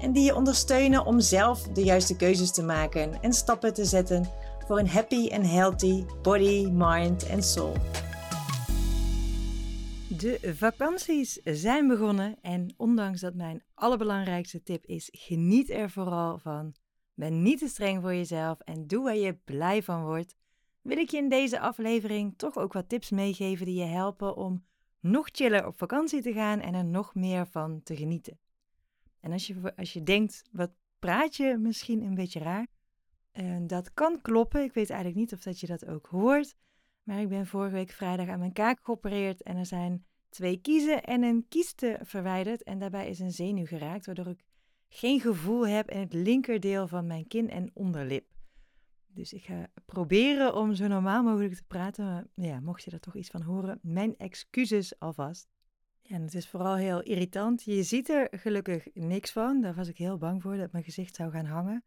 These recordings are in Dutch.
en die je ondersteunen om zelf de juiste keuzes te maken en stappen te zetten voor een happy and healthy body, mind en soul. De vakanties zijn begonnen en ondanks dat mijn allerbelangrijkste tip is: geniet er vooral van. Ben niet te streng voor jezelf en doe waar je blij van wordt. Wil ik je in deze aflevering toch ook wat tips meegeven die je helpen om nog chiller op vakantie te gaan en er nog meer van te genieten. En als je, als je denkt, wat praat je misschien een beetje raar? Dat kan kloppen. Ik weet eigenlijk niet of dat je dat ook hoort. Maar ik ben vorige week vrijdag aan mijn kaak geopereerd en er zijn twee kiezen en een kieste verwijderd. En daarbij is een zenuw geraakt, waardoor ik geen gevoel heb in het linkerdeel van mijn kin en onderlip. Dus ik ga proberen om zo normaal mogelijk te praten. Maar ja, mocht je er toch iets van horen, mijn excuses alvast. En het is vooral heel irritant. Je ziet er gelukkig niks van. Daar was ik heel bang voor dat mijn gezicht zou gaan hangen.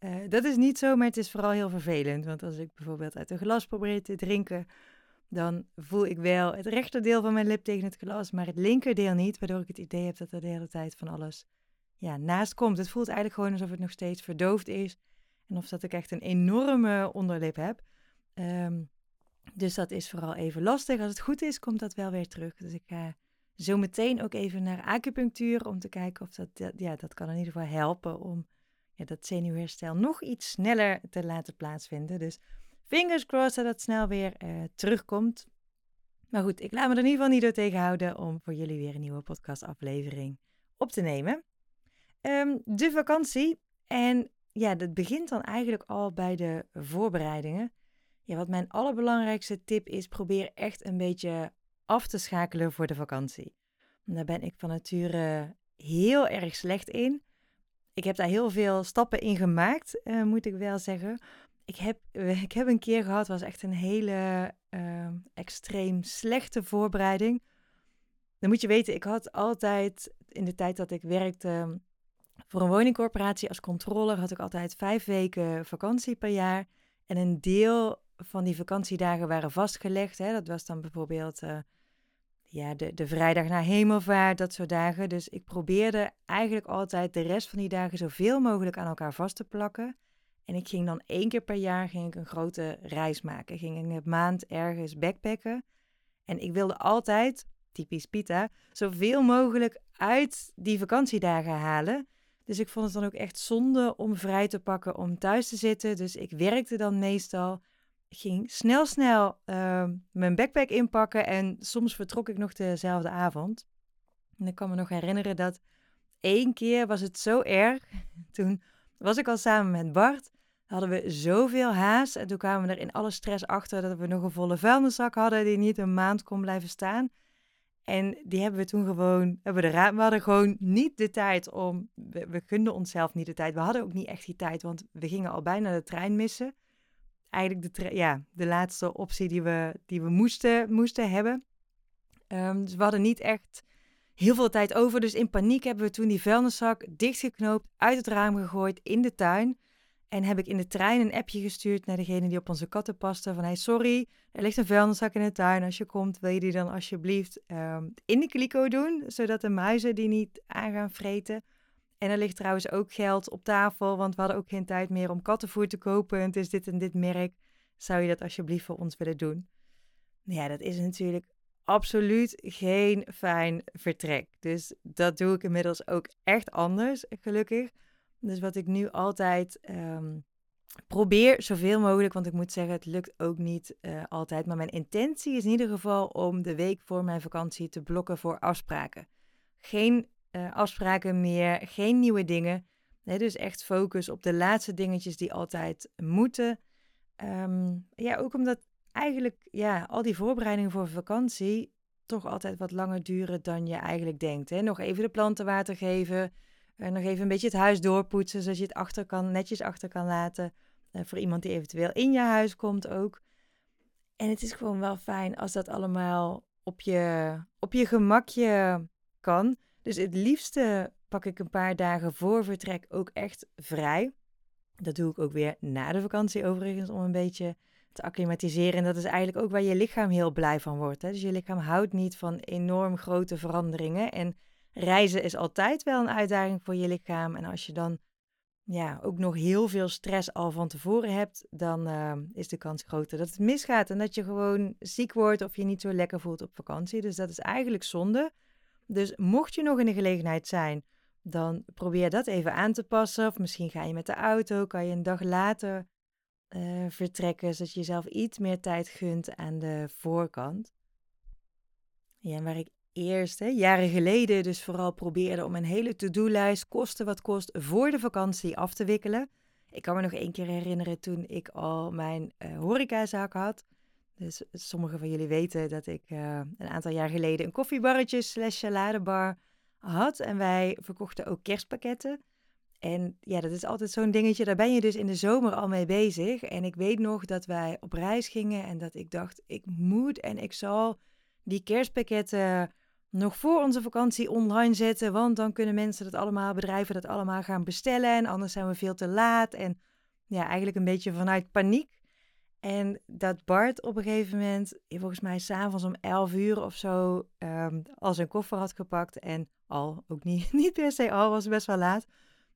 Uh, dat is niet zo, maar het is vooral heel vervelend. Want als ik bijvoorbeeld uit een glas probeer te drinken, dan voel ik wel het rechterdeel van mijn lip tegen het glas, maar het linkerdeel niet. Waardoor ik het idee heb dat er de hele tijd van alles ja, naast komt. Het voelt eigenlijk gewoon alsof het nog steeds verdoofd is. En of dat ik echt een enorme onderlip heb. Um, dus dat is vooral even lastig. Als het goed is, komt dat wel weer terug. Dus ik ga zo meteen ook even naar acupunctuur om te kijken of dat, ja, dat kan in ieder geval helpen om ja, dat zenuwherstel nog iets sneller te laten plaatsvinden. Dus fingers crossed dat het snel weer uh, terugkomt. Maar goed, ik laat me er in ieder geval niet door tegenhouden om voor jullie weer een nieuwe podcastaflevering op te nemen. Um, de vakantie. En ja, dat begint dan eigenlijk al bij de voorbereidingen. Ja, wat mijn allerbelangrijkste tip is, probeer echt een beetje af te schakelen voor de vakantie. daar ben ik van nature heel erg slecht in. Ik heb daar heel veel stappen in gemaakt, uh, moet ik wel zeggen. Ik heb, ik heb een keer gehad, was echt een hele uh, extreem slechte voorbereiding. Dan moet je weten, ik had altijd in de tijd dat ik werkte voor een woningcorporatie als controller, had ik altijd vijf weken vakantie per jaar. En een deel van die vakantiedagen waren vastgelegd. Hè. Dat was dan bijvoorbeeld uh, ja, de, vrijdag na hemelvaart, dat soort dagen. Dus ik probeerde eigenlijk altijd de rest van die dagen zoveel mogelijk aan elkaar vast te plakken. En ik ging dan één keer per jaar ging ik een grote reis maken. Ging ik een maand ergens backpacken. En ik wilde altijd, typisch Pita, zoveel mogelijk uit die vakantiedagen halen. Dus ik vond het dan ook echt zonde om vrij te pakken om thuis te zitten. Dus ik werkte dan meestal ging snel, snel uh, mijn backpack inpakken en soms vertrok ik nog dezelfde avond. En ik kan me nog herinneren dat één keer was het zo erg. Toen was ik al samen met Bart. Hadden we zoveel haast en toen kwamen we er in alle stress achter dat we nog een volle vuilniszak hadden die niet een maand kon blijven staan. En die hebben we toen gewoon, hebben we, de raad, we hadden gewoon niet de tijd om, we, we gunden onszelf niet de tijd. We hadden ook niet echt die tijd, want we gingen al bijna de trein missen eigenlijk de, ja, de laatste optie die we, die we moesten, moesten hebben. Um, dus we hadden niet echt heel veel tijd over. Dus in paniek hebben we toen die vuilniszak dichtgeknoopt, uit het raam gegooid in de tuin. En heb ik in de trein een appje gestuurd naar degene die op onze katten paste. Van hey, sorry, er ligt een vuilniszak in de tuin. Als je komt, wil je die dan alsjeblieft um, in de kliko doen. Zodat de muizen die niet aan gaan vreten. En er ligt trouwens ook geld op tafel, want we hadden ook geen tijd meer om kattenvoer te kopen. Het is dit en dit merk. Zou je dat alsjeblieft voor ons willen doen? Ja, dat is natuurlijk absoluut geen fijn vertrek. Dus dat doe ik inmiddels ook echt anders, gelukkig. Dus wat ik nu altijd um, probeer, zoveel mogelijk, want ik moet zeggen, het lukt ook niet uh, altijd. Maar mijn intentie is in ieder geval om de week voor mijn vakantie te blokken voor afspraken. Geen uh, afspraken meer, geen nieuwe dingen. Dus echt focus op de laatste dingetjes die altijd moeten. Um, ja, ook omdat eigenlijk ja, al die voorbereidingen voor vakantie toch altijd wat langer duren dan je eigenlijk denkt. Hè? Nog even de planten water geven, Uh, nog even een beetje het huis doorpoetsen, zodat je het achter kan, netjes achter kan laten. Uh, voor iemand die eventueel in je huis komt ook. En het is gewoon wel fijn als dat allemaal op je, op je gemakje kan. Dus het liefste pak ik een paar dagen voor vertrek ook echt vrij. Dat doe ik ook weer na de vakantie overigens om een beetje te acclimatiseren. En dat is eigenlijk ook waar je lichaam heel blij van wordt. Hè? Dus je lichaam houdt niet van enorm grote veranderingen. En reizen is altijd wel een uitdaging voor je lichaam. En als je dan ja, ook nog heel veel stress al van tevoren hebt, dan uh, is de kans groter dat het misgaat en dat je gewoon ziek wordt of je niet zo lekker voelt op vakantie. Dus dat is eigenlijk zonde. Dus mocht je nog in de gelegenheid zijn, dan probeer dat even aan te passen. Of misschien ga je met de auto, kan je een dag later uh, vertrekken, zodat je jezelf iets meer tijd gunt aan de voorkant. Ja, waar ik eerst, jaren geleden, dus vooral probeerde om een hele to-do-lijst, kosten wat kost, voor de vakantie af te wikkelen. Ik kan me nog één keer herinneren toen ik al mijn uh, horecazaak had. Dus sommigen van jullie weten dat ik uh, een aantal jaar geleden een koffiebarretje slash saladebar had. En wij verkochten ook kerstpakketten. En ja, dat is altijd zo'n dingetje, daar ben je dus in de zomer al mee bezig. En ik weet nog dat wij op reis gingen en dat ik dacht, ik moet en ik zal die kerstpakketten nog voor onze vakantie online zetten. Want dan kunnen mensen dat allemaal, bedrijven dat allemaal gaan bestellen. En anders zijn we veel te laat. En ja, eigenlijk een beetje vanuit paniek. En dat Bart op een gegeven moment, volgens mij s'avonds om 11 uur of zo, um, al zijn koffer had gepakt. En al, ook niet, niet per se al, was best wel laat.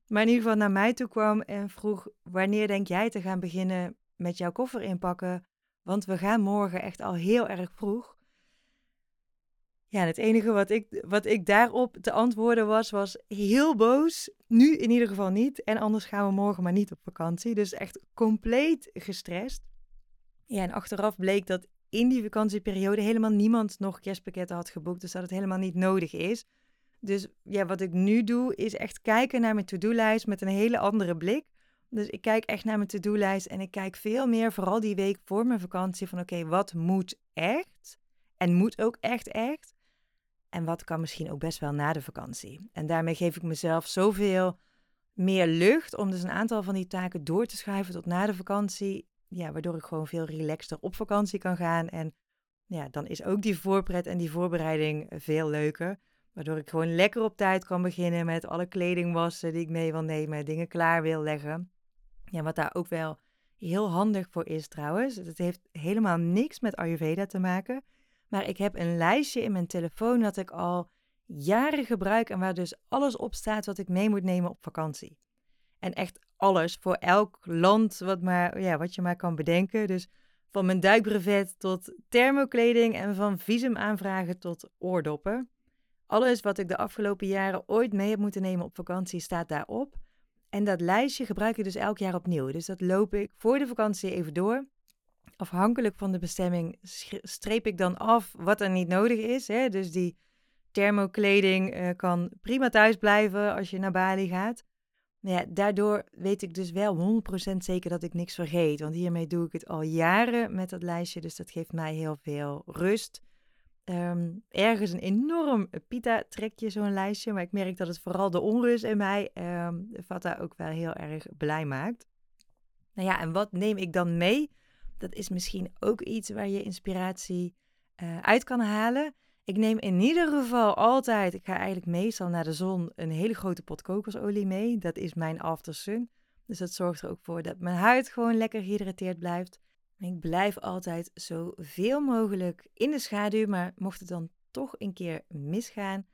Maar in ieder geval naar mij toe kwam en vroeg: Wanneer denk jij te gaan beginnen met jouw koffer inpakken? Want we gaan morgen echt al heel erg vroeg. Ja, het enige wat ik, wat ik daarop te antwoorden was, was heel boos. Nu in ieder geval niet. En anders gaan we morgen maar niet op vakantie. Dus echt compleet gestrest. Ja, en achteraf bleek dat in die vakantieperiode helemaal niemand nog kerstpakketten had geboekt. Dus dat het helemaal niet nodig is. Dus ja, wat ik nu doe, is echt kijken naar mijn to-do-lijst met een hele andere blik. Dus ik kijk echt naar mijn to-do-lijst en ik kijk veel meer, vooral die week voor mijn vakantie, van oké, wat moet echt? En moet ook echt echt? En wat kan misschien ook best wel na de vakantie? En daarmee geef ik mezelf zoveel meer lucht om dus een aantal van die taken door te schuiven tot na de vakantie. Ja, waardoor ik gewoon veel relaxter op vakantie kan gaan. En ja, dan is ook die voorpret en die voorbereiding veel leuker. Waardoor ik gewoon lekker op tijd kan beginnen met alle kleding wassen die ik mee wil nemen, dingen klaar wil leggen. Ja, wat daar ook wel heel handig voor is trouwens. Het heeft helemaal niks met Ayurveda te maken. Maar ik heb een lijstje in mijn telefoon dat ik al jaren gebruik en waar dus alles op staat wat ik mee moet nemen op vakantie. En echt alles voor elk land wat, maar, ja, wat je maar kan bedenken. Dus van mijn duikbrevet tot thermokleding en van visumaanvragen tot oordoppen. Alles wat ik de afgelopen jaren ooit mee heb moeten nemen op vakantie staat daarop. En dat lijstje gebruik ik dus elk jaar opnieuw. Dus dat loop ik voor de vakantie even door. Afhankelijk van de bestemming streep ik dan af wat er niet nodig is. Hè? Dus die thermokleding uh, kan prima thuis blijven als je naar Bali gaat. Ja, daardoor weet ik dus wel 100% zeker dat ik niks vergeet. Want hiermee doe ik het al jaren met dat lijstje. Dus dat geeft mij heel veel rust. Um, ergens een enorm pita-trekje, zo'n lijstje. Maar ik merk dat het vooral de onrust in mij, um, Vata, ook wel heel erg blij maakt. Nou ja, en wat neem ik dan mee? Dat is misschien ook iets waar je inspiratie uh, uit kan halen. Ik neem in ieder geval altijd, ik ga eigenlijk meestal naar de zon, een hele grote pot kokosolie mee. Dat is mijn aftersun. Dus dat zorgt er ook voor dat mijn huid gewoon lekker gehydrateerd blijft. Ik blijf altijd zoveel mogelijk in de schaduw, maar mocht het dan toch een keer misgaan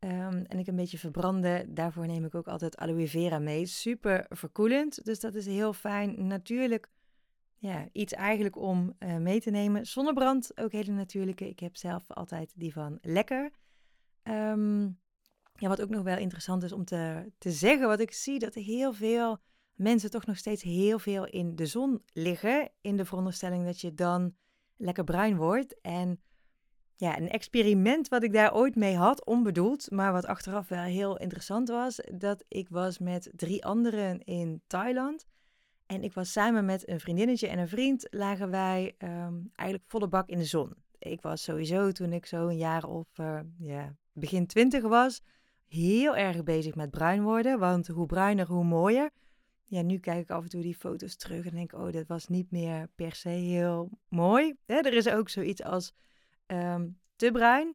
um, en ik een beetje verbranden, daarvoor neem ik ook altijd aloe vera mee. Super verkoelend, dus dat is heel fijn. Natuurlijk, ja, iets eigenlijk om uh, mee te nemen. Zonnebrand, ook hele natuurlijke. Ik heb zelf altijd die van Lekker. Um, ja, wat ook nog wel interessant is om te, te zeggen, wat ik zie, dat heel veel mensen toch nog steeds heel veel in de zon liggen. In de veronderstelling dat je dan lekker bruin wordt. En ja, een experiment wat ik daar ooit mee had, onbedoeld, maar wat achteraf wel heel interessant was, dat ik was met drie anderen in Thailand. En ik was samen met een vriendinnetje en een vriend, lagen wij um, eigenlijk volle bak in de zon. Ik was sowieso, toen ik zo een jaar of ja, begin twintig was, heel erg bezig met bruin worden. Want hoe bruiner, hoe mooier. Ja, nu kijk ik af en toe die foto's terug en denk, oh, dat was niet meer per se heel mooi. Hè, er is ook zoiets als ehm, te bruin.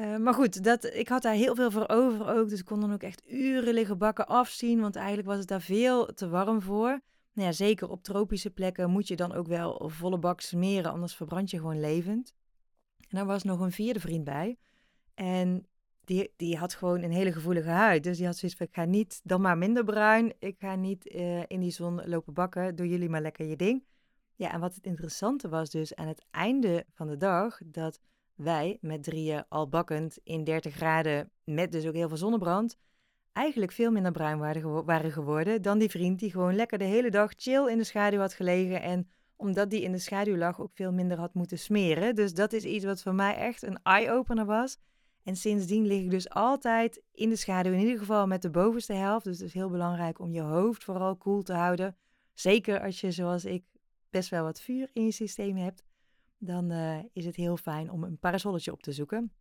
Uh, maar goed, dat, ik had daar heel veel voor over ook. Dus ik kon dan ook echt uren liggen bakken afzien. Want eigenlijk was het daar veel te warm voor. Nou ja, zeker op tropische plekken moet je dan ook wel volle bak smeren. Anders verbrand je gewoon levend. En daar was nog een vierde vriend bij. En die, die had gewoon een hele gevoelige huid. Dus die had zoiets van, ik ga niet dan maar minder bruin. Ik ga niet uh, in die zon lopen bakken. Doe jullie maar lekker je ding. Ja, en wat het interessante was dus aan het einde van de dag... dat wij met drieën al bakkend in 30 graden... met dus ook heel veel zonnebrand... eigenlijk veel minder bruin waren geworden... dan die vriend die gewoon lekker de hele dag chill in de schaduw had gelegen... en omdat die in de schaduw lag ook veel minder had moeten smeren. Dus dat is iets wat voor mij echt een eye-opener was... En sindsdien lig ik dus altijd in de schaduw, in ieder geval met de bovenste helft. Dus het is heel belangrijk om je hoofd vooral koel te houden. Zeker als je, zoals ik, best wel wat vuur in je systeem hebt. Dan uh, is het heel fijn om een parasolletje op te zoeken.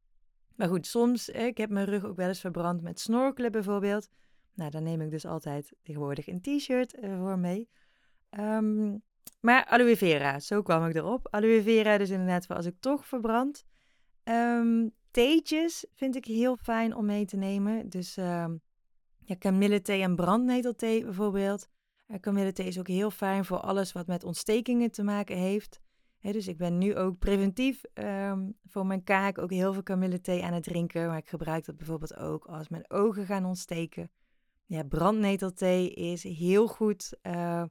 Maar goed, soms, ik heb mijn rug ook wel eens verbrand met snorkelen bijvoorbeeld. Nou, dan neem ik dus altijd tegenwoordig een t-shirt uh, voor mee. Um, maar aloe vera, zo kwam ik erop. Aloe vera dus inderdaad voor als ik toch verbrand. Um, theetjes vind ik heel fijn om mee te nemen. Dus uh, ja, kamillethee en brandnetelthee bijvoorbeeld. Uh, kamillethee is ook heel fijn voor alles wat met ontstekingen te maken heeft. Dus ik ben nu ook preventief um, voor mijn kaak ook heel veel kamillethee aan het drinken. Maar ik gebruik dat bijvoorbeeld ook als mijn ogen gaan ontsteken. Ja, brandnetelthee is heel goed uh,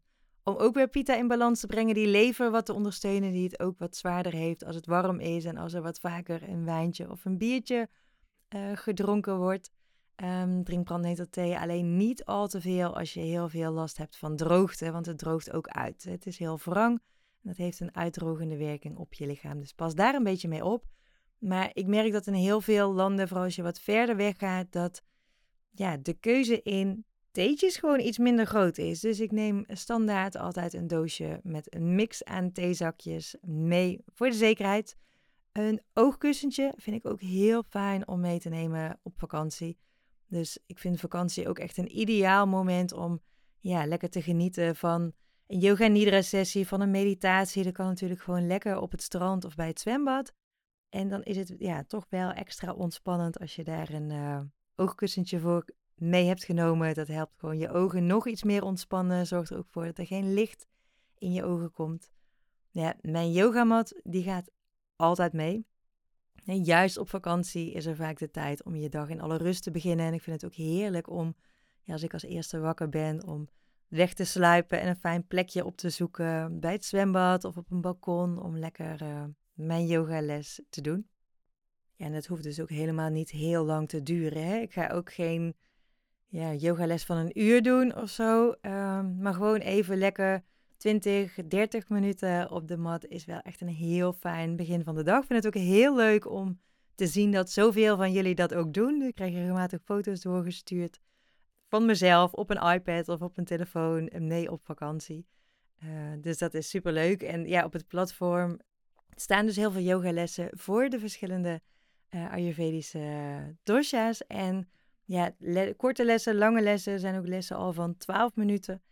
om ook weer pita in balans te brengen, die lever wat te ondersteunen, die het ook wat zwaarder heeft als het warm is en als er wat vaker een wijntje of een biertje uh, gedronken wordt. Um, drink brandnetelthee alleen niet al te veel als je heel veel last hebt van droogte, want het droogt ook uit. Het is heel wrang dat heeft een uitdrogende werking op je lichaam. Dus pas daar een beetje mee op. Maar ik merk dat in heel veel landen, vooral als je wat verder weg gaat, dat ja, de keuze in theetjes gewoon iets minder groot is. Dus ik neem standaard altijd een doosje met een mix aan theezakjes mee voor de zekerheid. Een oogkussentje vind ik ook heel fijn om mee te nemen op vakantie. Dus ik vind vakantie ook echt een ideaal moment om ja, lekker te genieten van een yoga nidra sessie, van een meditatie. Dat kan natuurlijk gewoon lekker op het strand of bij het zwembad. En dan is het ja, toch wel extra ontspannend als je daar een uh, oogkussentje voor mee hebt genomen. Dat helpt gewoon je ogen nog iets meer ontspannen. Zorgt er ook voor dat er geen licht in je ogen komt. Ja, mijn yogamat die gaat altijd mee. En juist op vakantie is er vaak de tijd om je dag in alle rust te beginnen. En ik vind het ook heerlijk om, ja, als ik als eerste wakker ben, om weg te sluipen en een fijn plekje op te zoeken bij het zwembad of op een balkon om lekker uh, mijn yogales te doen. Ja, en het hoeft dus ook helemaal niet heel lang te duren. Hè? Ik ga ook geen ja, yogales van een uur doen of zo. Um, maar gewoon even lekker 20, 30 minuten op de mat is wel echt een heel fijn begin van de dag. Ik vind het ook heel leuk om te zien dat zoveel van jullie dat ook doen. Ik krijg regelmatig foto's doorgestuurd van mezelf op een iPad of op een telefoon mee op vakantie. Uh, dus dat is super leuk. En ja, op het platform staan dus heel veel yogalessen voor de verschillende uh, Ayurvedische dosha's. En ja, korte lessen, lange lessen zijn ook lessen al van 12 minuten.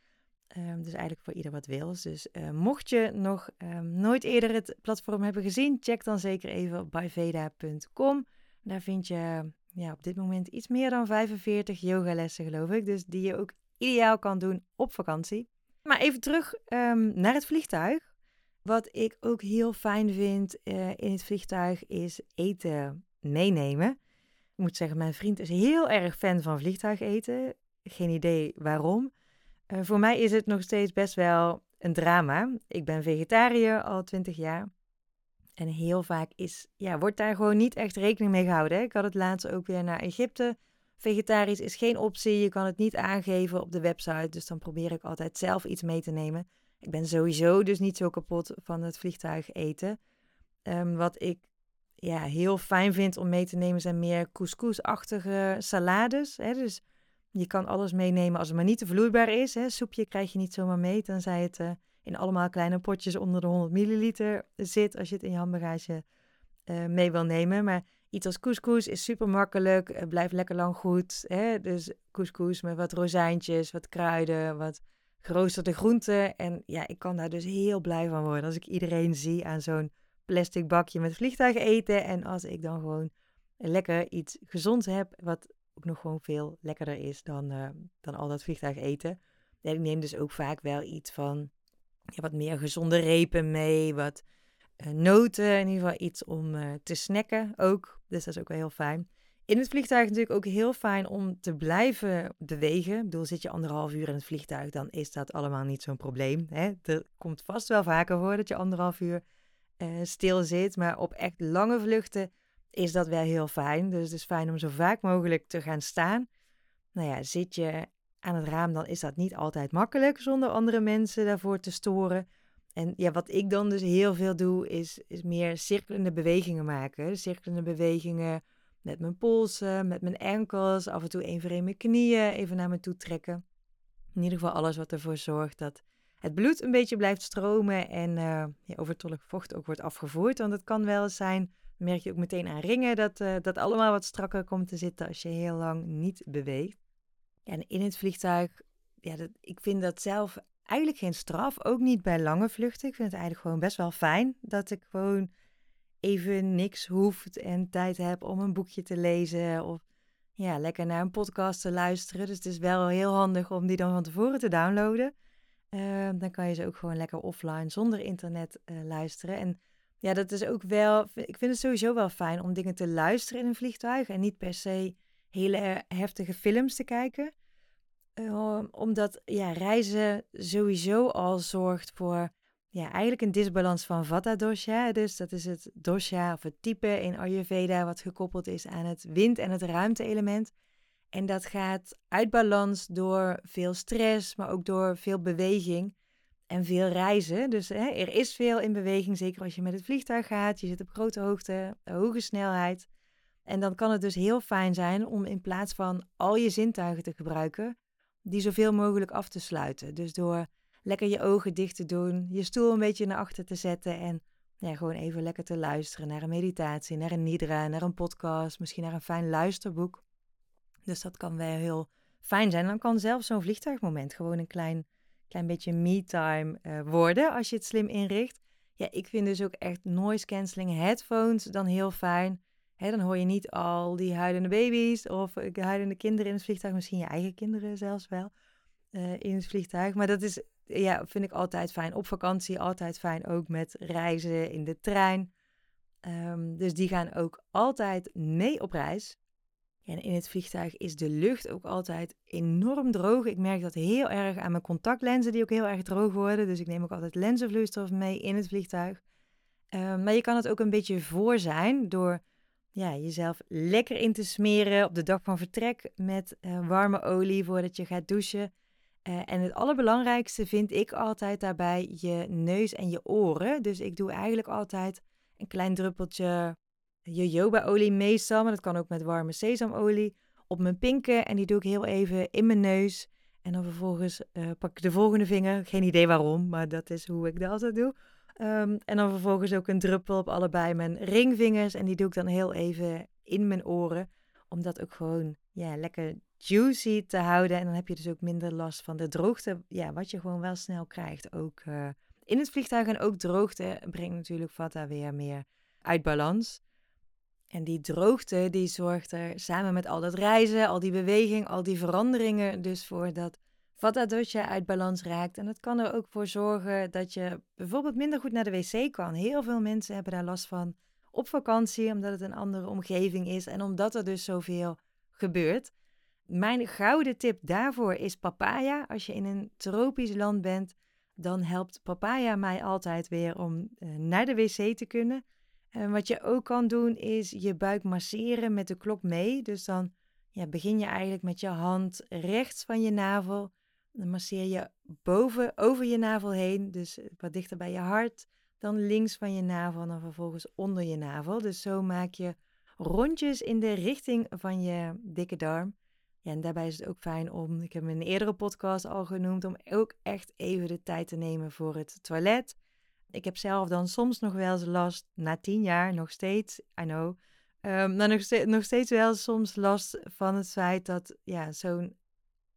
Um, dus eigenlijk voor ieder wat wil. Dus mocht je nog um, nooit eerder het platform hebben gezien, check dan zeker even op byveda.com. Daar vind je ja, op dit moment iets meer dan 45 yogalessen, geloof ik. Dus die je ook ideaal kan doen op vakantie. Maar even terug um, naar het vliegtuig. Wat ik ook heel fijn vind uh, in het vliegtuig is eten meenemen. Ik moet zeggen, mijn vriend is heel erg fan van vliegtuigeten. Geen idee waarom. Uh, voor mij is het nog steeds best wel een drama. Ik ben vegetariër al twintig jaar. En heel vaak is, ja, wordt daar gewoon niet echt rekening mee gehouden. Hè? Ik had het laatst ook weer naar Egypte. Vegetarisch is geen optie. Je kan het niet aangeven op de website. Dus dan probeer ik altijd zelf iets mee te nemen. Ik ben sowieso dus niet zo kapot van het vliegtuig eten. Um, wat ik ja, heel fijn vind om mee te nemen zijn meer couscous-achtige salades. Hè? Dus je kan alles meenemen als het maar niet te vloeibaar is. Hè? Soepje krijg je niet zomaar mee, tenzij het uh, in allemaal kleine potjes onder de 100 milliliter zit als je het in je handbagage uh, mee wil nemen. Maar Iets als couscous is super makkelijk, het blijft lekker lang goed. Hè? Dus couscous met wat rozijntjes, wat kruiden, wat geroosterde groenten. En ja, ik kan daar dus heel blij van worden als ik iedereen zie aan zo'n plastic bakje met vliegtuig eten. En als ik dan gewoon lekker iets gezonds heb, wat ook nog gewoon veel lekkerder is dan, uh, dan al dat vliegtuig eten. En ik neem dus ook vaak wel iets van ja, wat meer gezonde repen mee, wat uh, noten, in ieder geval iets om uh, te snacken ook. Dus dat is ook wel heel fijn. In het vliegtuig natuurlijk ook heel fijn om te blijven bewegen. Ik bedoel, zit je anderhalf uur in het vliegtuig, dan is dat allemaal niet zo'n probleem. Hè? Er komt vast wel vaker voor dat je anderhalf uur uh, stil zit. Maar op echt lange vluchten is dat wel heel fijn. Dus het is fijn om zo vaak mogelijk te gaan staan. Nou ja, zit je aan het raam, dan is dat niet altijd makkelijk zonder andere mensen daarvoor te storen. En ja, wat ik dan dus heel veel doe, is, is meer cirkelende bewegingen maken. Cirkelende bewegingen met mijn polsen, met mijn enkels, af en toe even in mijn knieën, even naar me toe trekken. In ieder geval alles wat ervoor zorgt dat het bloed een beetje blijft stromen en uh, overtollig vocht ook wordt afgevoerd. Want het kan wel eens zijn, merk je ook meteen aan ringen, dat, uh, dat allemaal wat strakker komt te zitten als je heel lang niet beweegt. En in het vliegtuig, ja, dat, ik vind dat zelf eigenlijk geen straf, ook niet bij lange vluchten. Ik vind het eigenlijk gewoon best wel fijn dat ik gewoon even niks hoeft en tijd heb om een boekje te lezen of ja, lekker naar een podcast te luisteren. Dus het is wel heel handig om die dan van tevoren te downloaden. Uh, dan kan je ze ook gewoon lekker offline zonder internet uh, luisteren. En ja, dat is ook wel. Ik vind het sowieso wel fijn om dingen te luisteren in een vliegtuig en niet per se hele heftige films te kijken. Uh, omdat ja, reizen sowieso al zorgt voor ja, eigenlijk een disbalans van Vata dosha. Dus dat is het dosha of het type in Ayurveda wat gekoppeld is aan het wind- en het ruimte-element. En dat gaat uit balans door veel stress, maar ook door veel beweging en veel reizen. Dus hè, er is veel in beweging, zeker als je met het vliegtuig gaat. Je zit op grote hoogte, hoge snelheid. En dan kan het dus heel fijn zijn om in plaats van al je zintuigen te gebruiken, die zoveel mogelijk af te sluiten. Dus door lekker je ogen dicht te doen, je stoel een beetje naar achter te zetten en ja, gewoon even lekker te luisteren naar een meditatie, naar een nidra, naar een podcast, misschien naar een fijn luisterboek. Dus dat kan wel heel fijn zijn. Dan kan zelfs zo'n vliegtuigmoment gewoon een klein, klein beetje me-time uh, worden als je het slim inricht. Ja, ik vind dus ook echt noise cancelling headphones dan heel fijn. Dan hoor je niet al die huilende baby's of uh, huilende kinderen in het vliegtuig. Misschien je eigen kinderen zelfs wel uh, in het vliegtuig. Maar dat is ja, vind ik altijd fijn. Op vakantie altijd fijn, ook met reizen in de trein. Um, dus die gaan ook altijd mee op reis. En in het vliegtuig is de lucht ook altijd enorm droog. Ik merk dat heel erg aan mijn contactlenzen, die ook heel erg droog worden. Dus ik neem ook altijd lenzenvloeistof mee in het vliegtuig. Um, maar je kan het ook een beetje voor zijn door ja, jezelf lekker in te smeren op de dag van vertrek met uh, warme olie voordat je gaat douchen. Uh, en het allerbelangrijkste vind ik altijd daarbij je neus en je oren. Dus ik doe eigenlijk altijd een klein druppeltje jojobaolie meestal, maar dat kan ook met warme sesamolie, op mijn pinken. En die doe ik heel even in mijn neus. En dan vervolgens uh, pak ik de volgende vinger. Geen idee waarom, maar dat is hoe ik dat altijd doe. Um, en dan vervolgens ook een druppel op allebei mijn ringvingers. En die doe ik dan heel even in mijn oren. Om dat ook gewoon ja, lekker juicy te houden. En dan heb je dus ook minder last van de droogte. Ja, wat je gewoon wel snel krijgt. Ook uh, in het vliegtuig en ook droogte brengt natuurlijk Vata weer meer uit balans. En die droogte die zorgt er samen met al dat reizen, al die beweging, al die veranderingen dus voor dat Vata dosha uit balans raakt. En dat kan er ook voor zorgen dat je bijvoorbeeld minder goed naar de wc kan. Heel veel mensen hebben daar last van op vakantie, omdat het een andere omgeving is en omdat er dus zoveel gebeurt. Mijn gouden tip daarvoor is papaya. Als je in een tropisch land bent, dan helpt papaya mij altijd weer om uh, naar de wc te kunnen. En wat je ook kan doen, is je buik masseren met de klok mee. Dus dan ja, begin je eigenlijk met je hand rechts van je navel. Dan masseer je boven, over je navel heen, dus wat dichter bij je hart. Dan links van je navel en dan vervolgens onder je navel. Dus zo maak je rondjes in de richting van je dikke darm. Ja, en daarbij is het ook fijn om, ik heb in een eerdere podcast al genoemd, om ook echt even de tijd te nemen voor het toilet. Ik heb zelf dan soms nog wel eens last, na tien jaar nog steeds, I know, maar nog steeds, nog steeds wel soms last van het feit dat ja, zo'n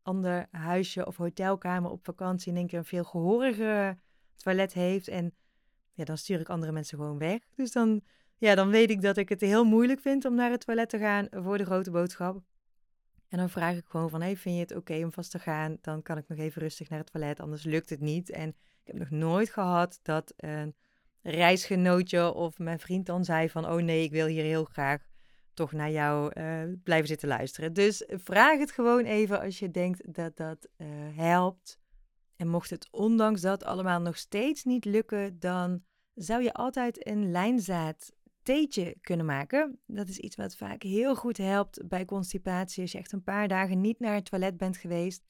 ander huisje of hotelkamer op vakantie in één keer een veel gehoriger toilet heeft. En ja, dan stuur ik andere mensen gewoon weg. Dus dan, ja, dan weet ik dat ik het heel moeilijk vind om naar het toilet te gaan voor de grote boodschap. En dan vraag ik gewoon van, hey, vind je het oké om vast te gaan? Dan kan ik nog even rustig naar het toilet, anders lukt het niet. En ik heb nog nooit gehad dat een reisgenootje of mijn vriend dan zei van, oh nee, ik wil hier heel graag toch naar jou uh, blijven zitten luisteren. Dus vraag het gewoon even als je denkt dat dat uh, helpt. En mocht het ondanks dat allemaal nog steeds niet lukken, dan zou je altijd een lijnzaad theetje kunnen maken. Dat is iets wat vaak heel goed helpt bij constipatie. Als je echt een paar dagen niet naar het toilet bent geweest,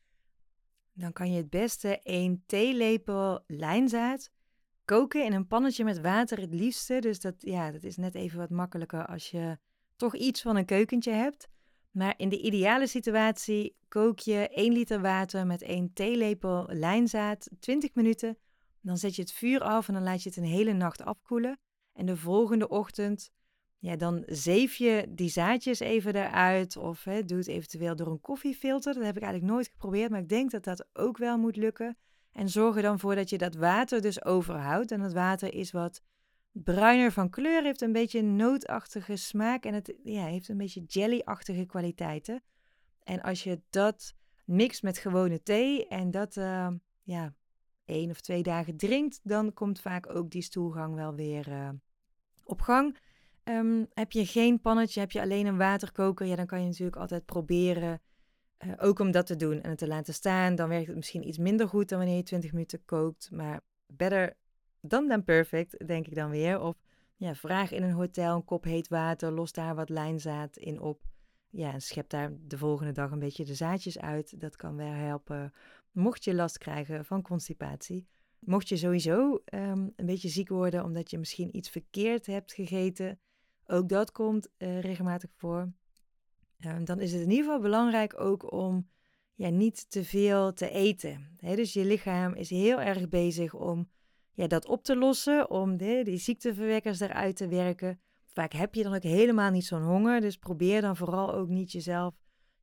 dan kan je het beste één theelepel lijnzaad koken in een pannetje met water het liefste. Dus dat, ja, dat is net even wat makkelijker als je toch iets van een keukentje hebt. Maar in de ideale situatie kook je 1 liter water met 1 theelepel lijnzaad 20 minuten. Dan zet je het vuur af en dan laat je het een hele nacht afkoelen. En de volgende ochtend, ja, dan zeef je die zaadjes even eruit. Of hè, doe het eventueel door een koffiefilter. Dat heb ik eigenlijk nooit geprobeerd, maar ik denk dat dat ook wel moet lukken. En zorg er dan voor dat je dat water dus overhoudt. En dat water is wat bruiner van kleur, heeft een beetje een nootachtige smaak en het ja, heeft een beetje jellyachtige kwaliteiten. En als je dat mixt met gewone thee en dat uh, ja, één of twee dagen drinkt, dan komt vaak ook die stoelgang wel weer uh, op gang. Um, heb je geen pannetje, heb je alleen een waterkoker, ja, dan kan je natuurlijk altijd proberen uh, ook om dat te doen en het te laten staan. Dan werkt het misschien iets minder goed dan wanneer je 20 minuten kookt, maar better dan dan perfect, denk ik dan weer. Of ja, vraag in een hotel een kop heet water, los daar wat lijnzaad in op. Ja, en schep daar de volgende dag een beetje de zaadjes uit. Dat kan wel helpen. Mocht je last krijgen van constipatie. Mocht je sowieso um, een beetje ziek worden omdat je misschien iets verkeerd hebt gegeten. Ook dat komt uh, regelmatig voor. Um, dan is het in ieder geval belangrijk ook om ja, niet te veel te eten. Dus je lichaam is heel erg bezig om ja, dat op te lossen, om de, die ziekteverwekkers eruit te werken. Vaak heb je dan ook helemaal niet zo'n honger, dus probeer dan vooral ook niet jezelf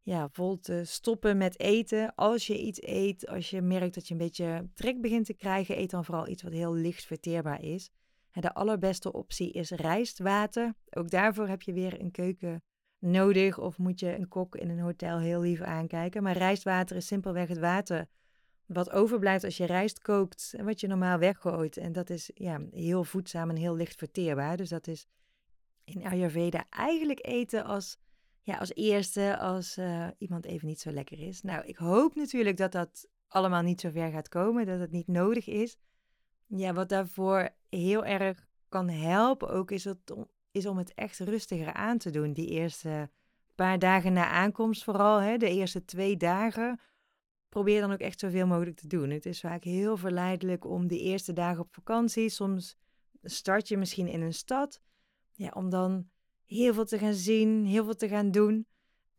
ja, vol te stoppen met eten. Als je iets eet, als je merkt dat je een beetje trek begint te krijgen, eet dan vooral iets wat heel licht verteerbaar is. En de allerbeste optie is rijstwater. Ook daarvoor heb je weer een keuken nodig of moet je een kok in een hotel heel lief aankijken. Maar rijstwater is simpelweg het water wat overblijft als je rijst kookt en wat je normaal weggooit. En dat is ja, heel voedzaam en heel licht verteerbaar. Dus dat is in Ayurveda eigenlijk eten als, ja, als eerste als uh, iemand even niet zo lekker is. Nou, ik hoop natuurlijk dat dat allemaal niet zo ver gaat komen, dat het niet nodig is. Ja, wat daarvoor heel erg kan helpen ook is, het, is om het echt rustiger aan te doen. Die eerste paar dagen na aankomst vooral, hè, de eerste twee dagen probeer dan ook echt zoveel mogelijk te doen. Het is vaak heel verleidelijk om de eerste dagen op vakantie, soms start je misschien in een stad, ja, om dan heel veel te gaan zien, heel veel te gaan doen.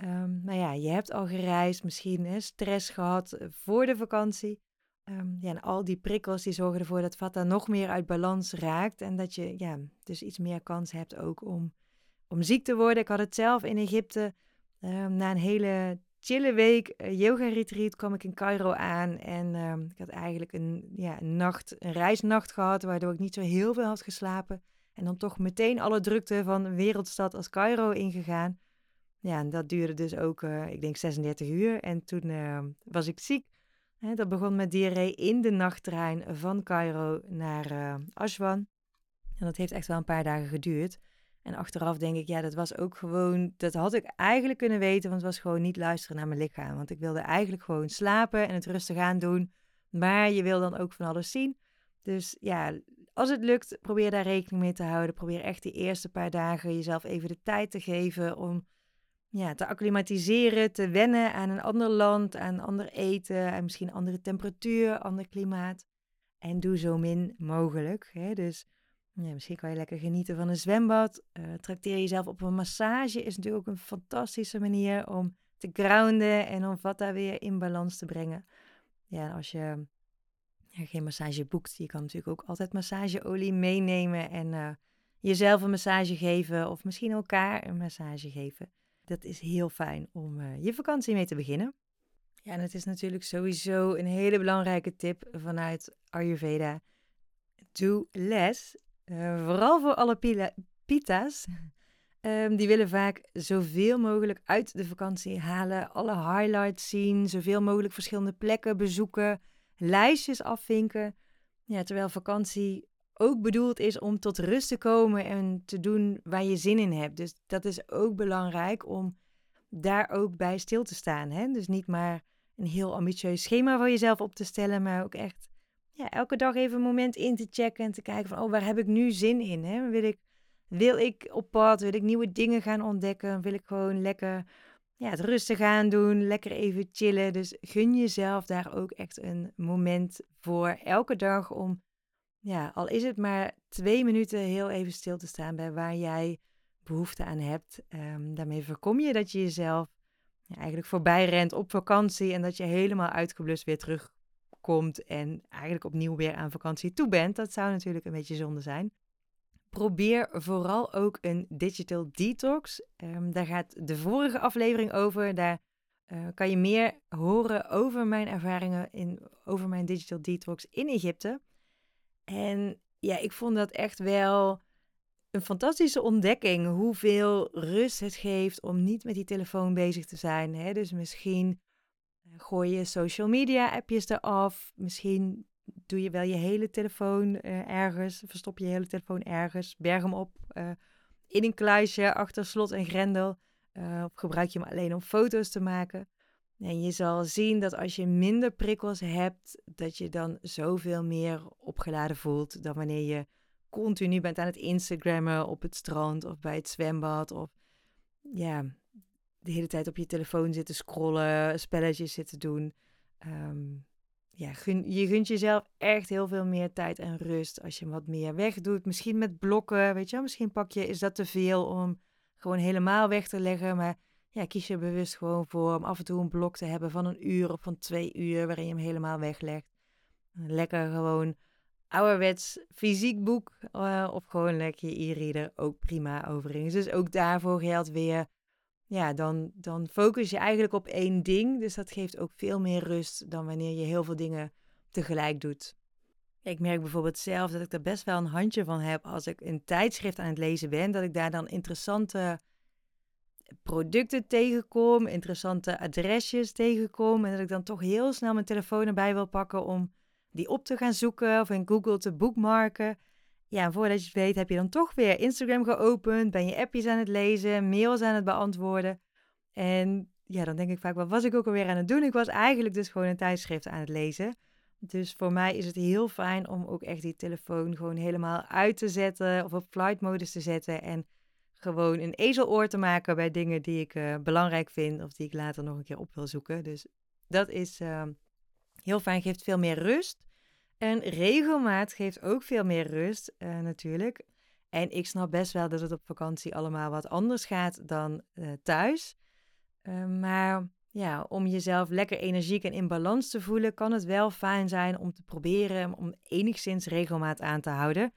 Um, maar ja, je hebt al gereisd, misschien stress gehad eh, voor de vakantie. Um, ja, en al die prikkels die zorgen ervoor dat Vata nog meer uit balans raakt. En dat je ja, dus iets meer kans hebt ook om, om ziek te worden. Ik had het zelf in Egypte um, na een hele chille week, uh, yoga retreat, kwam ik in Cairo aan. En ehm, ik had eigenlijk een, ja, een nacht, een reisnacht gehad, waardoor ik niet zo heel veel had geslapen. En dan toch meteen alle drukte van een wereldstad als Cairo ingegaan. Ja, en dat duurde dus ook, uh, ik denk 36 uur. En toen uh, was ik ziek. Hè, dat begon met diarree in de nachttrein van Cairo naar uh, Aswan. En dat heeft echt wel een paar dagen geduurd. En achteraf denk ik, ja, dat was ook gewoon, dat had ik eigenlijk kunnen weten, want het was gewoon niet luisteren naar mijn lichaam. Want ik wilde eigenlijk gewoon slapen en het rustig aan doen. Maar je wil dan ook van alles zien. Dus ja, als het lukt, probeer daar rekening mee te houden. Probeer echt die eerste paar dagen jezelf even de tijd te geven om ja, te acclimatiseren, te wennen aan een ander land, aan ander eten, en misschien andere temperatuur, ander klimaat. En doe zo min mogelijk. Hè? Dus ja, misschien kan je lekker genieten van een zwembad. Uh, trakteer jezelf op een massage is natuurlijk ook een fantastische manier om te grounden en om Vata weer in balans te brengen. Ja, als je ja, geen massage boekt, je kan natuurlijk ook altijd massageolie meenemen. En uh, jezelf een massage geven of misschien elkaar een massage geven. Dat is heel fijn om uh, je vakantie mee te beginnen. Ja, en het is natuurlijk sowieso een hele belangrijke tip vanuit Ayurveda. Do less. Uh, vooral voor alle pita's. Um, die willen vaak zoveel mogelijk uit de vakantie halen. Alle highlights zien. Zoveel mogelijk verschillende plekken bezoeken. Lijstjes afvinken. Ja, terwijl vakantie ook bedoeld is om tot rust te komen en te doen waar je zin in hebt. Dus dat is ook belangrijk om daar ook bij stil te staan. Hè? Dus niet maar een heel ambitieus schema voor jezelf op te stellen, maar ook echt ja, elke dag even een moment in te checken en te kijken van, oh, waar heb ik nu zin in? Hè? Wil, ik, wil ik op pad? Wil ik nieuwe dingen gaan ontdekken? Wil ik gewoon lekker ja, het rustig aan doen, lekker even chillen? Dus gun jezelf daar ook echt een moment voor elke dag om ja, al is het maar twee minuten heel even stil te staan bij waar jij behoefte aan hebt. Um, daarmee voorkom je dat je jezelf eigenlijk voorbij rent op vakantie en dat je helemaal uitgeblust weer terugkomt en eigenlijk opnieuw weer aan vakantie toe bent. Dat zou natuurlijk een beetje zonde zijn. Probeer vooral ook een digital detox. Um, daar gaat de vorige aflevering over. Daar uh, kan je meer horen over mijn ervaringen in, over mijn digital detox in Egypte. En ja, ik vond dat echt wel een fantastische ontdekking. Hoeveel rust het geeft om niet met die telefoon bezig te zijn. Hè? Dus misschien eh, gooi je social media appjes eraf. Misschien doe je wel je hele telefoon uh, ergens. Verstop je hele telefoon ergens. Berg hem op uh, in een kluisje achter slot en grendel. of gebruik je hem alleen om foto's te maken. En je zal zien dat als je minder prikkels hebt, dat je dan zoveel meer opgeladen voelt dan wanneer je continu bent aan het Instagrammen op het strand of bij het zwembad of ja, de hele tijd op je telefoon zitten scrollen, spelletjes zitten doen. Ehm, ja, gun, je gunt jezelf echt heel veel meer tijd en rust als je wat meer wegdoet. Misschien met blokken, weet je wel. Misschien pak je, is dat te veel om gewoon helemaal weg te leggen, maar ja, kies je bewust gewoon voor om af en toe een blok te hebben van een uur of van twee uur waarin je hem helemaal weglegt. Lekker gewoon ouderwets fysiek boek uh, of gewoon lekker je e-reader ook prima overigens. Dus ook daarvoor geldt weer, ja, dan, dan focus je eigenlijk op één ding. Dus dat geeft ook veel meer rust dan wanneer je heel veel dingen tegelijk doet. Ik merk bijvoorbeeld zelf dat ik er best wel een handje van heb als ik een tijdschrift aan het lezen ben, dat ik daar dan interessante producten tegenkom, interessante adresjes tegenkom. En dat ik dan toch heel snel mijn telefoon erbij wil pakken om die op te gaan zoeken of in Google te bookmarken. Ja, voordat je het weet heb je dan toch weer Instagram geopend, ben je appjes aan het lezen, mails aan het beantwoorden. En ja, dan denk ik vaak, wat was ik ook alweer aan het doen? Ik was eigenlijk dus gewoon een tijdschrift aan het lezen. Dus voor mij is het heel fijn om ook echt die telefoon gewoon helemaal uit te zetten of op flight modus te zetten en gewoon een ezeloor te maken bij dingen die ik uh, belangrijk vind of die ik later nog een keer op wil zoeken. Dus dat is uh, heel fijn, geeft veel meer rust. En regelmaat geeft ook veel meer rust, uh, natuurlijk. En ik snap best wel dat het op vakantie allemaal wat anders gaat dan thuis. maar ja, om jezelf lekker energiek en in balans te voelen, kan het wel fijn zijn om te proberen om enigszins regelmaat aan te houden.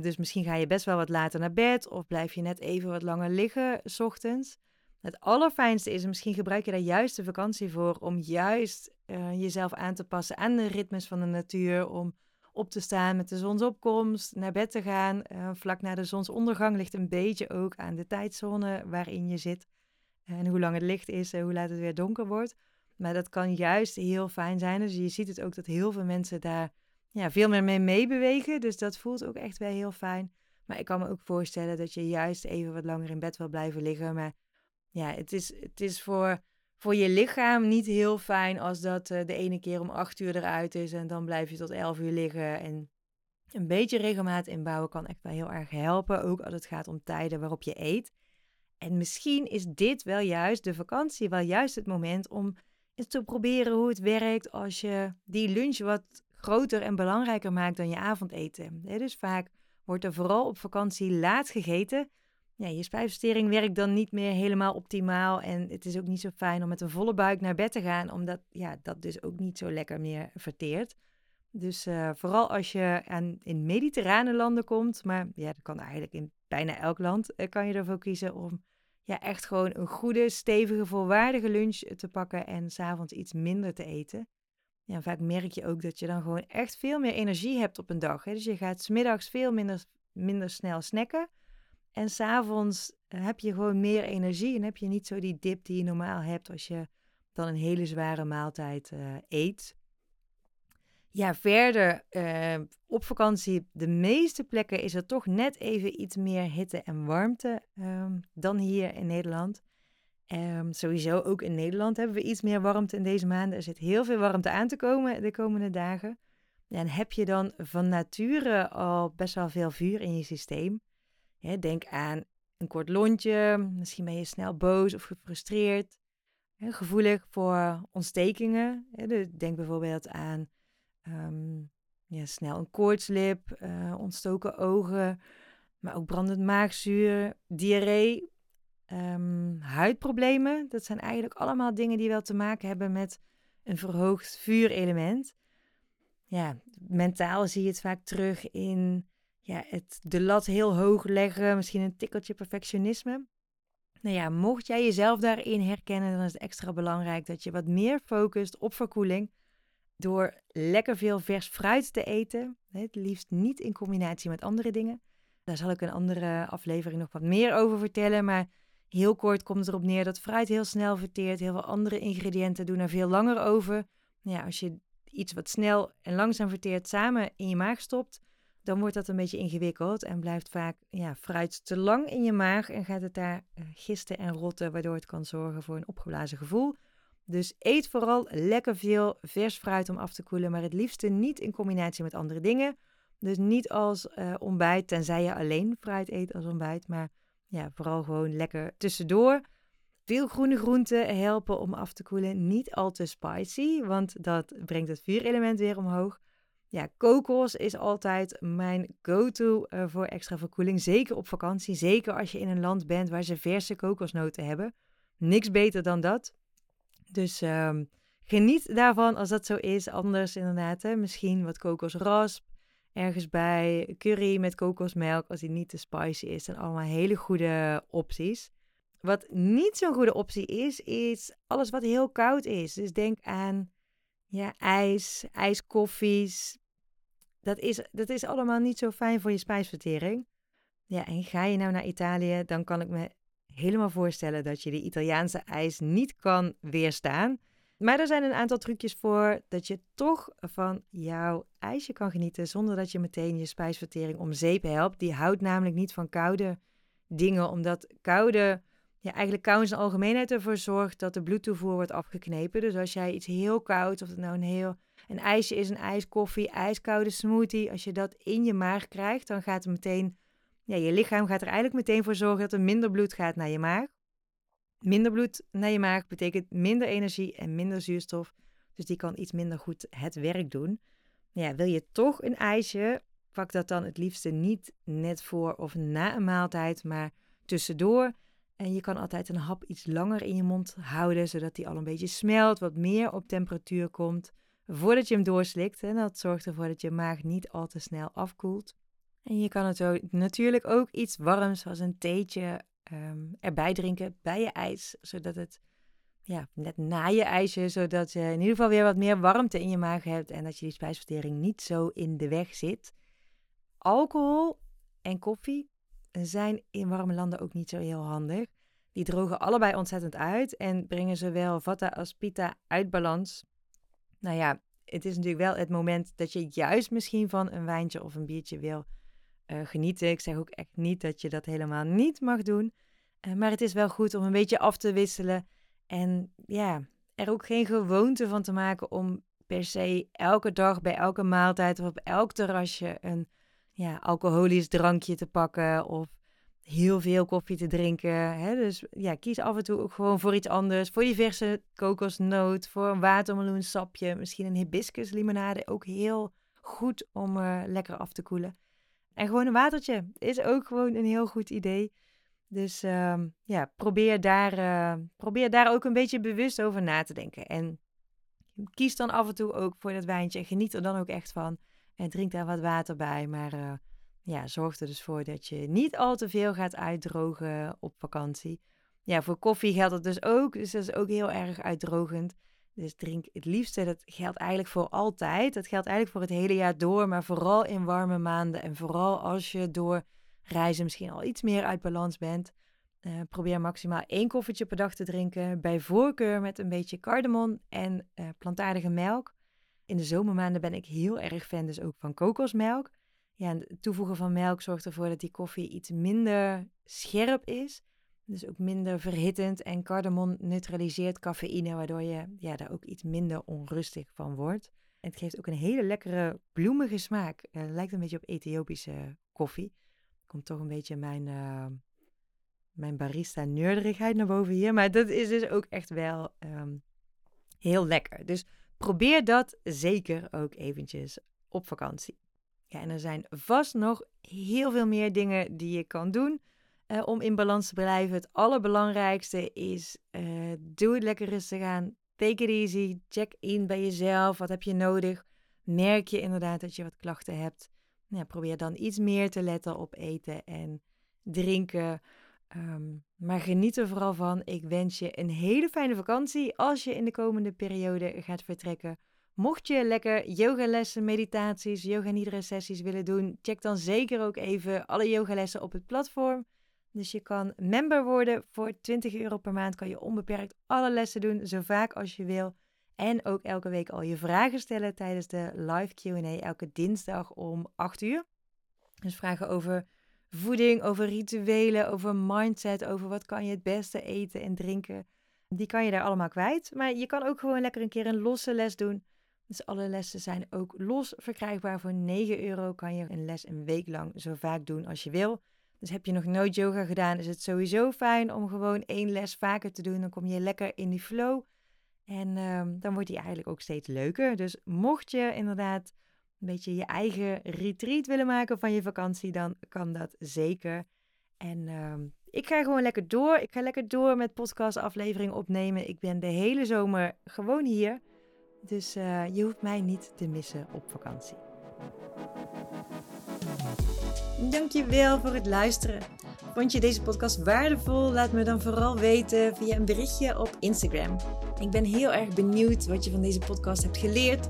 Dus misschien ga je best wel wat later naar bed of blijf je net even wat langer liggen s ochtends. Het allerfijnste is, misschien gebruik je daar juist de vakantie voor om juist uh, jezelf aan te passen aan de ritmes van de natuur. Om op te staan met de zonsopkomst, naar bed te gaan. Uh, vlak na de zonsondergang ligt een beetje ook aan de tijdzone waarin je zit. En hoe lang het licht is en hoe laat het weer donker wordt. Maar dat kan juist heel fijn zijn. Dus je ziet het ook dat heel veel mensen daar ja, veel meer mee meebewegen. Dus dat voelt ook echt wel heel fijn. Maar ik kan me ook voorstellen dat je juist even wat langer in bed wil blijven liggen. Maar ja, het is, het is voor, voor je lichaam niet heel fijn als dat uh, de ene keer om acht uur eruit is en dan blijf je tot elf uur liggen. En een beetje regelmaat inbouwen kan echt wel heel erg helpen. Ook als het gaat om tijden waarop je eet. En misschien is dit wel juist de vakantie, wel juist het moment om eens te proberen hoe het werkt als je die lunch wat groter en belangrijker maakt dan je avondeten. Dus vaak wordt er vooral op vakantie laat gegeten. Ja, je spijsvertering werkt dan niet meer helemaal optimaal. En het is ook niet zo fijn om met een volle buik naar bed te gaan, omdat ja, dat dus ook niet zo lekker meer verteert. Dus uh, vooral als je aan, in mediterrane landen komt, maar ja, dat kan eigenlijk in bijna elk land, uh, kan je ervoor kiezen om ja, echt gewoon een goede, stevige, volwaardige lunch te pakken en s'avonds iets minder te eten. Ja, vaak merk je ook dat je dan gewoon echt veel meer energie hebt op een dag. Hè? Dus je gaat smiddags veel minder, minder snel snacken. En s'avonds heb je gewoon meer energie en heb je niet zo die dip die je normaal hebt als je dan een hele zware maaltijd uh, eet. Ja, verder uh, op vakantie, de meeste plekken is er toch net even iets meer hitte en warmte um, dan hier in Nederland. Um, sowieso ook in Nederland hebben we iets meer warmte in deze maanden. Er zit heel veel warmte aan te komen de komende dagen. en heb je dan van nature al best wel veel vuur in je systeem? Denk aan een kort lontje, misschien ben je snel boos of gefrustreerd. gevoelig voor ontstekingen. denk bijvoorbeeld aan um, ja, snel een koortslip, uh, ontstoken ogen, maar ook brandend maagzuur, diarree, um, huidproblemen. Dat zijn eigenlijk allemaal dingen die wel te maken hebben met een verhoogd vuurelement. Ja, mentaal zie je het vaak terug in ja, het, de lat heel hoog leggen, misschien een tikkeltje perfectionisme. Nou ja, mocht jij jezelf daarin herkennen, dan is het extra belangrijk dat je wat meer focust op verkoeling door lekker veel vers fruit te eten. Het liefst niet in combinatie met andere dingen. Daar zal ik een andere aflevering nog wat meer over vertellen. Maar heel kort komt het erop neer dat fruit heel snel verteert. Heel veel andere ingrediënten doen er veel langer over. Ja, als je iets wat snel en langzaam verteert samen in je maag stopt, dan wordt dat een beetje ingewikkeld en blijft vaak ja, fruit te lang in je maag en gaat het daar eh, gisten en rotten, waardoor het kan zorgen voor een opgeblazen gevoel. Dus eet vooral lekker veel vers fruit om af te koelen, maar het liefste niet in combinatie met andere dingen. Dus niet als uh, ontbijt, tenzij je alleen fruit eet als ontbijt, maar ja, vooral gewoon lekker tussendoor. Veel groene groenten helpen om af te koelen. Niet al te spicy, want dat brengt het vuurelement weer omhoog. Ja, kokos is altijd mijn go-to uh, voor extra verkoeling. Zeker op vakantie. Zeker als je in een land bent waar ze verse kokosnoten hebben. Niks beter dan dat. Dus um, geniet daarvan als dat zo is. Anders inderdaad, hè, misschien wat kokosrasp ergens bij. Curry met kokosmelk als die niet te spicy is. zijn allemaal hele goede opties. Wat niet zo'n goede optie is, is alles wat heel koud is. Dus denk aan ja, ijs, ijskoffies. Dat is, dat is allemaal niet zo fijn voor je spijsvertering. Ja, en ga je nou naar Italië, dan kan ik me helemaal voorstellen dat je de Italiaanse ijs niet kan weerstaan. Maar er zijn een aantal trucjes voor dat je toch van jouw ijsje kan genieten zonder dat je meteen je spijsvertering om zeep helpt. Die houdt namelijk niet van koude dingen, omdat koude, ja, eigenlijk kou in zijn algemeenheid ervoor zorgt dat de bloedtoevoer wordt afgeknepen. Dus als jij iets heel koud, of het nou een heel een ijsje is, een ijskoffie, ijskoude smoothie, als je dat in je maag krijgt, dan gaat het meteen ja, je lichaam gaat er eigenlijk meteen voor zorgen dat er minder bloed gaat naar je maag. Minder bloed naar je maag betekent minder energie en minder zuurstof. Dus die kan iets minder goed het werk doen. Ja, wil je toch een ijsje, pak dat dan het liefste niet net voor of na een maaltijd, maar tussendoor. En je kan altijd een hap iets langer in je mond houden, zodat die al een beetje smelt, wat meer op temperatuur komt voordat je hem doorslikt. En dat zorgt ervoor dat je maag niet al te snel afkoelt. En je kan het natuurlijk ook iets warms, zoals een theetje, ehm, erbij drinken bij je ijs. Zodat het ja, net na je ijsje, zodat je in ieder geval weer wat meer warmte in je maag hebt. En dat je die spijsvertering niet zo in de weg zit. Alcohol en koffie zijn in warme landen ook niet zo heel handig. Die drogen allebei ontzettend uit en brengen zowel vata als pita uit balans. Nou ja, het is natuurlijk wel het moment dat je juist misschien van een wijntje of een biertje wil uh, genieten. Ik zeg ook echt niet dat je dat helemaal niet mag doen. Uh, maar het is wel goed om een beetje af te wisselen. En ja, er ook geen gewoonte van te maken om per se elke dag bij elke maaltijd of op elk terrasje een ja, alcoholisch drankje te pakken of heel veel koffie te drinken. Hè? Dus ja, kies af en toe ook gewoon voor iets anders. Voor die verse kokosnoot, voor een watermeloensapje, misschien een hibiscus limonade. Ook heel goed om uh, lekker af te koelen. En gewoon een watertje is ook gewoon een heel goed idee. Dus ehm, ja, probeer daar, uh, probeer daar ook een beetje bewust over na te denken. En kies dan af en toe ook voor dat wijntje en geniet er dan ook echt van. En drink daar wat water bij. Maar uh, ja, zorg er dus voor dat je niet al te veel gaat uitdrogen op vakantie. Ja, voor koffie geldt het dus ook. Dus dat is ook heel erg uitdrogend. Dus drink het liefste, dat geldt eigenlijk voor altijd. Dat geldt eigenlijk voor het hele jaar door, maar vooral in warme maanden. En vooral als je door reizen misschien al iets meer uit balans bent. Uh, probeer maximaal één koffietje per dag te drinken. Bij voorkeur met een beetje cardamom en uh, plantaardige melk. In de zomermaanden ben ik heel erg fan dus ook van kokosmelk. Ja, het toevoegen van melk zorgt ervoor dat die koffie iets minder scherp is. Dus ook minder verhittend. En cardamom neutraliseert cafeïne, waardoor je ja, daar ook iets minder onrustig van wordt. En het geeft ook een hele lekkere bloemige smaak. Uh, lijkt een beetje op Ethiopische koffie. Komt toch een beetje mijn, uh, mijn barista-neurderigheid naar boven hier. Maar dat is dus ook echt wel um, heel lekker. Dus probeer dat zeker ook eventjes op vakantie. Ja, en er zijn vast nog heel veel meer dingen die je kan doen uh, om in balans te blijven. Het allerbelangrijkste is, uh, doe het lekker rustig aan. Take it easy. Check in bij jezelf. Wat heb je nodig? Merk je inderdaad dat je wat klachten hebt? Nou, probeer dan iets meer te letten op eten en drinken. Um, maar geniet er vooral van. Ik wens je een hele fijne vakantie als je in de komende periode gaat vertrekken. Mocht je lekker yogalessen, meditaties, yoga nidra sessies willen doen, check dan zeker ook even alle yogalessen op het platform. Dus je kan member worden. Voor 20 euro per maand kan je onbeperkt alle lessen doen, zo vaak als je wil. En ook elke week al je vragen stellen tijdens de live QA elke dinsdag om 8 uur. Dus vragen over voeding, over rituelen, over mindset, over wat kan je het beste eten en drinken. Die kan je daar allemaal kwijt. Maar je kan ook gewoon lekker een keer een losse les doen. Dus alle lessen zijn ook los verkrijgbaar. Voor 9 euro kan je een les een week lang zo vaak doen als je wil. Dus heb je nog nooit yoga gedaan, is het sowieso fijn om gewoon één les vaker te doen. Dan kom je lekker in die flow. En um, dan wordt die eigenlijk ook steeds leuker. Dus mocht je inderdaad een beetje je eigen retreat willen maken van je vakantie, dan kan dat zeker. En um, ik ga gewoon lekker door. Ik ga lekker door met podcastafleveringen opnemen. Ik ben de hele zomer gewoon hier. Dus uh, je hoeft mij niet te missen op vakantie. Dankjewel voor het luisteren. Vond je deze podcast waardevol? Laat me dan vooral weten via een berichtje op Instagram. Ik ben heel erg benieuwd wat je van deze podcast hebt geleerd.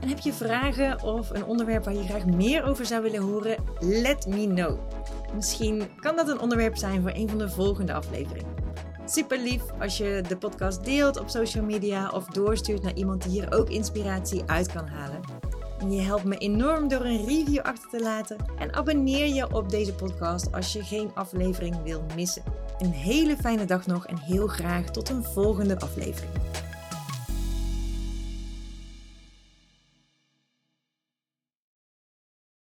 En heb je vragen of een onderwerp waar je graag meer over zou willen horen? Let me know. Misschien kan dat een onderwerp zijn voor een van de volgende afleveringen. Super lief als je de podcast deelt op social media of doorstuurt naar iemand die hier ook inspiratie uit kan halen. En je helpt me enorm door een review achter te laten en abonneer je op deze podcast als je geen aflevering wil missen. Een hele fijne dag nog en heel graag tot een volgende aflevering.